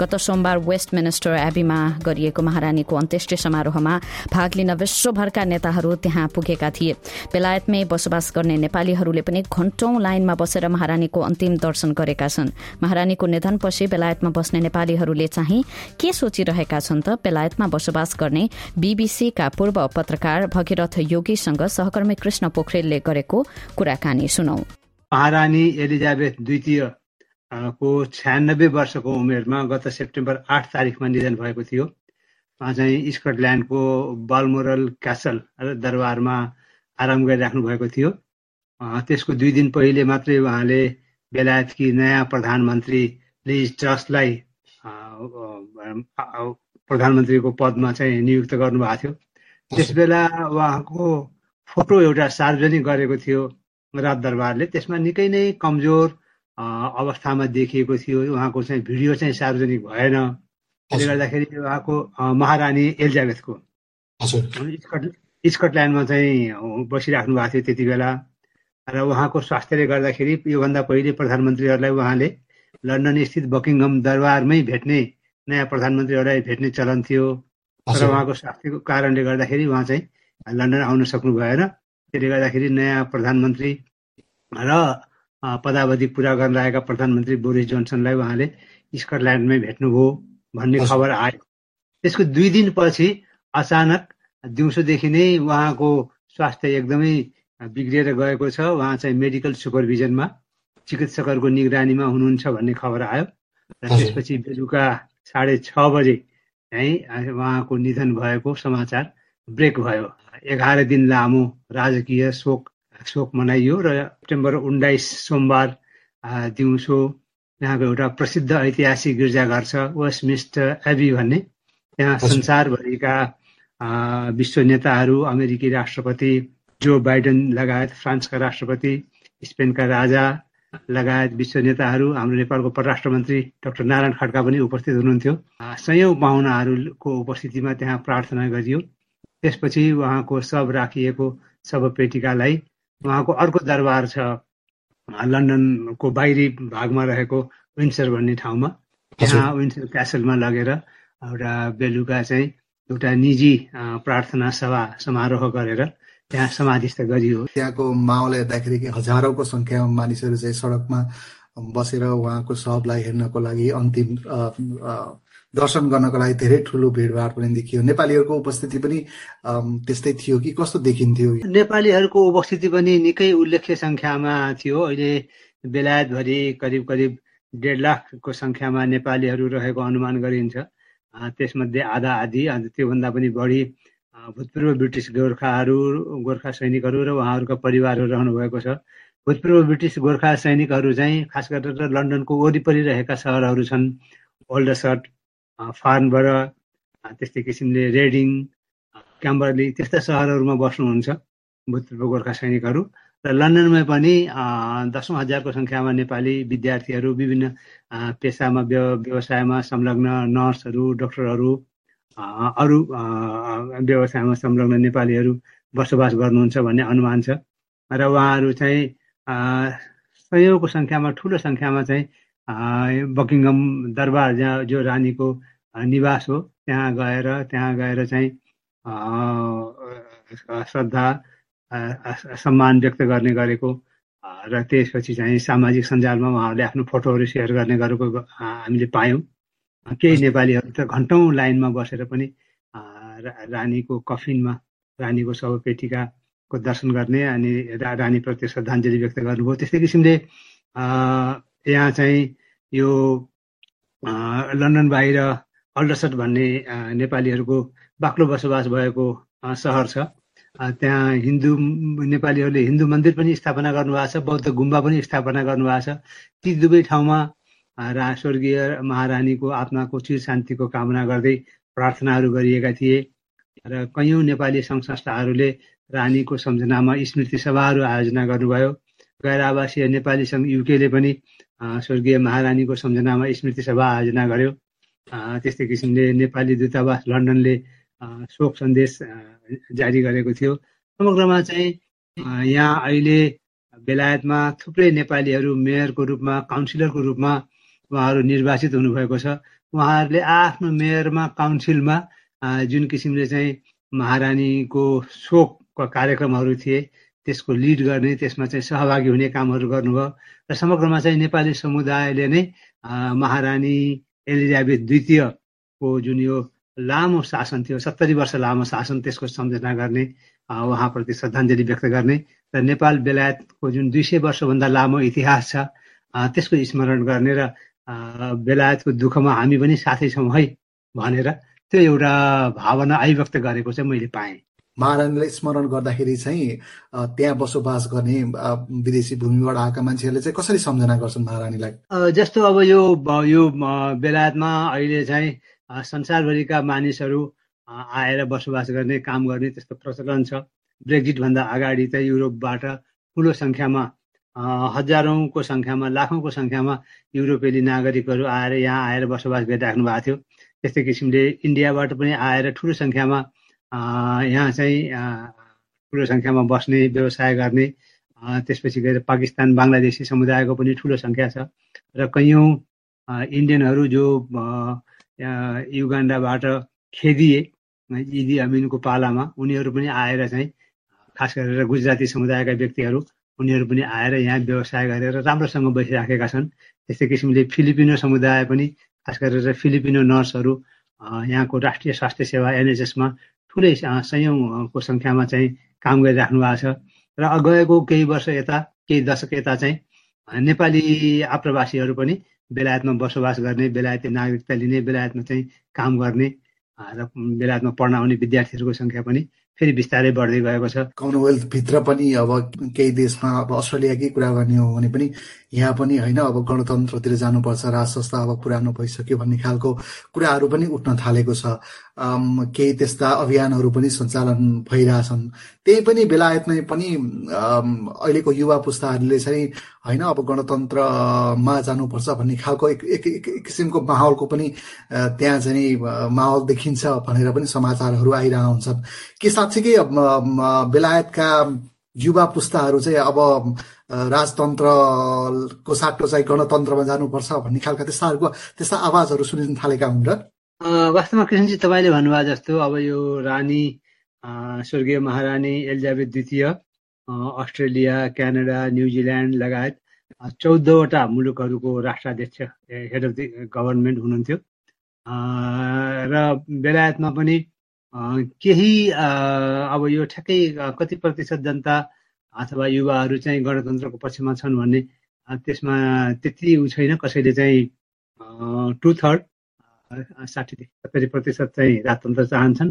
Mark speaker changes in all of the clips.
Speaker 1: गत सोमबार West minister एबीमा गरिएको महारानीको अन्त्येष्टि समारोहमा भाग लिन विश्वभरका नेताहरू त्यहाँ पुगेका थिए। बेलायतमै बसोबास गर्ने नेपालीहरूले पनि घण्टौं लाइनमा बसेर महारानीको अन्तिम दर्शन गरेका छन्। महारानीको निधनपछि बेलायतमा बस्ने नेपालीहरूले चाहिँ के सोचिरहेका छन् त बेलायतमा बसोबास गर्ने बीबीसीका पूर्व पत्रकार भगीरथ योगीसँग सहकर्मी कृष्ण पोखरेलले गरेको कुराकानी सुनौ।
Speaker 2: महारानी एलिजाबेथ द्वितीय को छ्यानब्बे वर्षको उमेरमा गत सेप्टेम्बर आठ तारिकमा निधन भएको थियो। उहाँ चाहिँ स्कटल्यान्डको बलमोरल क्यासल दरबारमा आराम गरिराख्नु भएको थियो। त्यसको दुई दिन पहिले मात्रै उहाँले बेलायतकी नयाँ प्रधानमन्त्री लिज ट्रस्टलाई प्रधानमन्त्रीको पदमा चाहिँ नियुक्त गर्नुभएको थियो। त्यसबेला उहाँको फोटो एउटा सार्वजनिक गरेको थियो राजदरबारले त्यसमा निकै नै कमजोर अवस्थामा देखिएको थियो उहाँको चाहिँ भिडियो चाहिँ सार्वजनिक भएन। त्यसले गर्दाखेरि उहाँको महारानी एलिजाबेथको। स्कटल्यान्डमा चाहिँ बसिराख्नु भएको थियो त्यति बेला। र उहाँको स्वास्थ्यले गर्दाखेरि योभन्दा पहिले प्रधानमन्त्रीहरूलाई उहाँले लन्डन स्थित बकिङहम दरबारमै भेट्ने नयाँ प्रधानमन्त्रीहरूलाई भेट्ने चलन थियो। र उहाँको स्वास्थ्यको कारणले गर्दाखेरि उहाँ चाहिँ लन्डन आउन सक्नु भएन। त्यसले गर्दाखेरि नयाँ प्रधानमन्त्री र पदावधि पुरा गर्न लागेका प्रधानमन्त्री बोरिस जोन्सनलाई उहाँले स्कटल्यान्डमै भेट्नुभयो भन्ने खबर आयो। त्यसको दुई दिनपछि अचानक दिउँसोदेखि नै उहाँको स्वास्थ्य एकदमै बिग्रिएर गएको छ। उहाँ चाहिँ मेडिकल सुपरभिजनमा चिकित्सकहरूको निगरानीमा हुनुहुन्छ भन्ने खबर आयो। र त्यसपछि बेलुका साढे छ बजे चाहिँ उहाँको निधन भएको समाचार ब्रेक भयो। एघार दिन लामो राजकीय शोक शोक मनाइयो र सेप्टेम्बर उन्नाइस सोमबार दिउँसो यहाँको एउटा प्रसिद्ध ऐतिहासिक गिर्जाघर छ वेस्टमिस्टर एबी भन्ने। त्यहाँ संसारभरिका विश्व नेताहरू अमेरिकी राष्ट्रपति जो बाइडन लगायत फ्रान्सका राष्ट्रपति स्पेनका राजा लगायत विश्व नेताहरू हाम्रो नेपालको परराष्ट्र मन्त्री डाक्टर नारायण खड्का पनि उपस्थित हुनुहुन्थ्यो। सयौँ पाहुनाहरूको उपस्थितिमा त्यहाँ प्रार्थना गरियो। त्यसपछि उहाँको सब राखिएको शव पेटिकालाई उहाँको अर्को दरबार छ लन्डनको बाहिरी भागमा रहेको विन्सर भन्ने ठाउँमा। त्यहाँ विन्सर क्यासलमा लगेर एउटा बेलुका चाहिँ एउटा निजी प्रार्थना सभा समारोह गरेर त्यहाँ समाधिस्थ गरियो
Speaker 3: त्यहाँको माहौल हेर्दाखेरि हजारौँको सङ्ख्यामा मानिसहरू चाहिँ सडकमा बसेर उहाँको शवलाई हेर्नको लागि अन्तिम दर्शन गर्नको लागि धेरै ठुलो भिडभाड पनि देखियो। नेपालीहरूको उपस्थिति पनि त्यस्तै थियो कि कस्तो देखिन्थ्यो?
Speaker 2: नेपालीहरूको उपस्थिति पनि निकै उल्लेख्य सङ्ख्यामा थियो। अहिले बेलायतभरि करिब करिब डेढ लाखको सङ्ख्यामा नेपालीहरू रहेको अनुमान गरिन्छ। त्यसमध्ये आधा आधी अन्त त्योभन्दा पनि बढी भूतपूर्व ब्रिटिस गोर्खाहरू गोर्खा सैनिकहरू र उहाँहरूका परिवारहरू रहनु भएको छ। भूतपूर्व ब्रिटिस गोर्खा सैनिकहरू चाहिँ खास गरेर लन्डनको वरिपरि रहेका सहरहरू छन्। ओल्डसट फार्नबाट त्यस्तै किसिमले रेडिङ क्याम्बरली त्यस्ता सहरहरूमा बस्नुहुन्छ भूतपूर्व गोर्खा सैनिकहरू। र लन्डनमा पनि दसौँ हजारको सङ्ख्यामा नेपाली विद्यार्थीहरू विभिन्न पेसामा व्यवसायमा संलग्न नर्सहरू डक्टरहरू अरू व्यवसायमा संलग्न नेपालीहरू बसोबास गर्नुहुन्छ भन्ने अनुमान छ। र उहाँहरू चाहिँ सयौँको सङ्ख्यामा ठुलो सङ्ख्यामा चाहिँ बकिङम दरबार जहाँ जो रानीको निवास हो त्यहाँ गएर त्यहाँ गएर चाहिँ श्रद्धा सम्मान व्यक्त गर्ने गरेको र त्यसपछि चाहिँ सामाजिक सञ्जालमा उहाँहरूले आफ्नो फोटोहरू सेयर गर्ने गरेको हामीले पायौँ। केही नेपालीहरू त घन्टौँ लाइनमा बसेर पनि रानीको कफिनमा रानीको शवपेटिकाको दर्शन गर्ने अनि रानीप्रति श्रद्धाञ्जली व्यक्त गर्नुभयो। त्यस्तै किसिमले यहाँ चाहिँ यो लन्डन बाहिर अल्डसट भन्ने नेपालीहरूको बाक्लो बसोबास भएको सहर छ। त्यहाँ हिन्दू नेपालीहरूले हिन्दू मन्दिर पनि स्थापना गर्नुभएको छ बौद्ध गुम्बा पनि स्थापना गर्नुभएको छ। ती दुवै ठाउँमा रा स्वर्गीय महारानीको आत्माको चिर शान्तिको कामना गर्दै प्रार्थनाहरू गरिएका थिए। र कैयौँ नेपाली सङ्घ संस्थाहरूले रानीको सम्झनामा स्मृति सभाहरू आयोजना गर्नुभयो। गैर आवासीय नेपाली सङ्घ युकेले पनि स्वर्गीय महारानीको सम्झनामा स्मृति सभा आयोजना गर्यो। त्यस्तै किसिमले नेपाली दूतावास लन्डनले शोक सन्देश जारी गरेको थियो। समग्रमा चाहिँ यहाँ अहिले बेलायतमा थुप्रै नेपालीहरू मेयरको रूपमा काउन्सिलरको रूपमा उहाँहरू निर्वाचित हुनुभएको छ। उहाँहरूले आफ्नो मेयरमा काउन्सिलमा जुन किसिमले चाहिँ महारानीको शोकका कार्यक्रमहरू थिए त्यसको लिड गर्ने त्यसमा चाहिँ सहभागी हुने कामहरू गर्नुभयो र समग्रमा चाहिँ नेपाली समुदायले नै महारानी एलिजाबेथ द्वितीयको जुन यो लामो शासन थियो सत्तरी वर्ष लामो शासन त्यसको सम्झना गर्ने उहाँप्रति श्रद्धाञ्जली व्यक्त गर्ने र नेपाल बेलायतको जुन दुई सय वर्षभन्दा लामो इतिहास छ त्यसको स्मरण गर्ने र बेलायतको दुःखमा हामी पनि साथै छौँ है भनेर त्यो एउटा भावना अभिव्यक्त गरेको चाहिँ मैले पाएँ।
Speaker 3: महारानीलाई स्मरण गर्दाखेरि चाहिँ त्यहाँ बसोबास गर्ने विदेशी भूमिबाट आएका मान्छेहरूले चाहिँ कसरी सम्झना गर्छन् महारानीलाई?
Speaker 2: जस्तो अब यो यो बेलायतमा अहिले चाहिँ संसारभरिका मानिसहरू आएर बसोबास गर्ने काम गर्ने त्यस्तो प्रचलन छ। ब्रेक्जिटभन्दा अगाडि चाहिँ युरोपबाट ठुलो सङ्ख्यामा हजारौँको सङ्ख्यामा लाखौँको सङ्ख्यामा युरोपेली नागरिकहरू आएर यहाँ आएर बसोबास गरिराख्नु भएको थियो। त्यस्तै किसिमले इन्डियाबाट पनि आएर ठुलो सङ्ख्यामा यहाँ चाहिँ ठुलो सङ्ख्यामा बस्ने व्यवसाय गर्ने त्यसपछि गएर पाकिस्तान बङ्गलादेशी समुदायको पनि ठुलो सङ्ख्या छ। र कैयौँ इन्डियनहरू जो युगान्डाबाट खेदिए इदी अमिनको पालामा उनीहरू पनि आएर चाहिँ खास गरेर गुजराती समुदायका व्यक्तिहरू उनीहरू पनि आएर यहाँ व्यवसाय गरेर राम्रोसँग बसिराखेका छन्। त्यस्तै किसिमले फिलिपिनो समुदाय पनि खास गरेर फिलिपिनो नर्सहरू यहाँको राष्ट्रिय स्वास्थ्य सेवा एनएचएसमा ठुलै सयौँको सङ्ख्यामा चाहिँ काम गरिराख्नु भएको छ। र गएको केही वर्ष यता केही दशक यता चाहिँ नेपाली आप्रवासीहरू पनि बेलायतमा बसोबास गर्ने बेलायती नागरिकता लिने बेलायतमा चाहिँ काम गर्ने र बेलायतमा पढ्न आउने विद्यार्थीहरूको सङ्ख्या पनि फेरि बिस्तारै बढ्दै गएको छ।
Speaker 3: कमनवेल्थ भित्र पनि अब केही देशमा अब अस्ट्रेलियाकै कुरा गर्ने हो भने पनि यहाँ पनि होइन अब गणतन्त्रतिर जानुपर्छ राज संस्था अब पुरानो भइसक्यो भन्ने खालको कुराहरू पनि उठ्न थालेको छ। केही त्यस्ता अभियानहरू पनि सञ्चालन भइरहेछन्। त्यही पनि बेलायतमै पनि अहिलेको युवा पुस्ताहरूले चाहिँ होइन अब गणतन्त्रमा जानुपर्छ भन्ने खालको एक एक, किसिमको माहौलको पनि त्यहाँ चाहिँ माहौल देखिन्छ भनेर पनि समाचारहरू आइरह हुन्छन् के साँच्चीकै बेलायतका युवा पुस्ताहरू चाहिँ अब राजतन्त्रको साटो चाहिँ गणतन्त्रमा जानुपर्छ भन्ने खालका त्यस्ताहरूको त्यस्ता आवाजहरू सुनिन थालेका हुन् र?
Speaker 2: वास्तवमा कृष्णजी तपाईँले भन्नुभयो जस्तो अब यो रानी स्वर्गीय महारानी एलिजाबेथ द्वितीय अस्ट्रेलिया क्यानाडा न्युजिल्यान्ड लगायत चौधवटा मुलुकहरूको राष्ट्राध्यक्ष हेड अफ द गभर्मेन्ट हुनुहुन्थ्यो। र बेलायतमा पनि केही अब यो ठ्याक्कै कति प्रतिशत जनता अथवा युवाहरू चाहिँ गणतन्त्रको पक्षमा छन् भन्ने त्यसमा त्यति उ छैन कसैले चाहिँ टु थर्ड साठी सत्तरी प्रतिशत चाहिँ राजतन्त्र चाहन्छन्।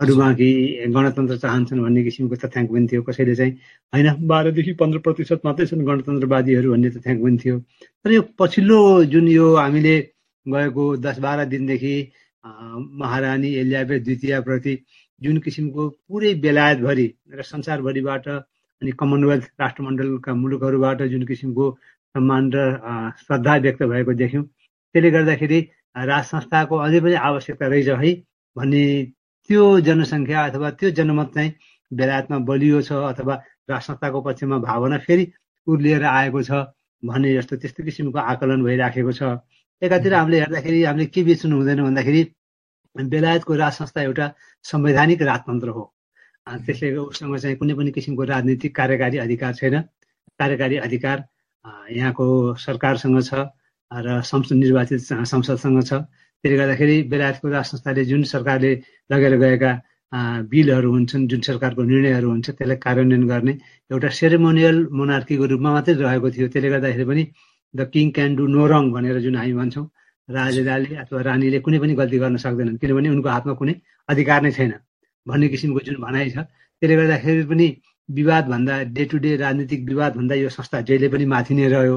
Speaker 2: अरू बाँकी गणतन्त्र चाहन्छन् भन्ने किसिमको तथ्याङ्क पनि थियो कसैले चाहिँ होइन। बाह्रदेखि पन्ध्र प्रतिशत मात्रै छन् गणतन्त्रवादीहरू भन्ने तथ्याङ्क पनि थियो। तर यो पछिल्लो जुन यो हामीले गएको दस बाह्र दिनदेखि महारानी एलियाबेथ द्वितीयप्रति जुन किसिमको पुरै बेलायतभरि र संसारभरिबाट अनि कमनवेल्थ राष्ट्रमण्डलका मुलुकहरूबाट जुन किसिमको सम्मान र श्रद्धा व्यक्त भएको देख्यौँ त्यसले गर्दाखेरि राज संस्थाको अझै पनि आवश्यकता रहेछ है भन्ने त्यो जनसङ्ख्या अथवा त्यो जनमत चाहिँ बेलायतमा बलियो छ अथवा राज संस्थाको पक्षमा भावना फेरि उर्लिएर आएको छ भन्ने जस्तो त्यस्तो किसिमको आकलन भइराखेको छ। एकातिर हामीले हेर्दाखेरि हामीले के बिर्सनु हुँदैन भन्दाखेरि बेलायतको राज संस्था एउटा संवैधानिक राजतन्त्र हो। त्यसले उसँग चाहिँ कुनै पनि किसिमको राजनीतिक कार्यकारी अधिकार छैन। कार्यकारी अधिकार यहाँको सरकारसँग छ। र संसद निर्वाचित संसदसँग छ। त्यसले गर्दाखेरि बेलायतको राज संस्थाले जुन सरकारले लगेर गएका बिलहरू हुन्छन् जुन सरकारको निर्णयहरू हुन्छ त्यसलाई कार्यान्वयन गर्ने एउटा सेरेमोनियल मोनार्कीको रूपमा मात्रै रहेको थियो। त्यसले गर्दाखेरि पनि the king can do no wrong भनेर जुन हामी भन्छौँ राजाले अथवा रानीले कुनै पनि गल्ती गर्न सक्दैनन् किनभने उनको हातमा कुनै अधिकार नै छैन भन्ने किसिमको जुन भनाइ छ। त्यसले गर्दाखेरि पनि विवादभन्दा डे टु डे राजनीतिक विवादभन्दा यो संस्था जहिले पनि माथि नै रह्यो।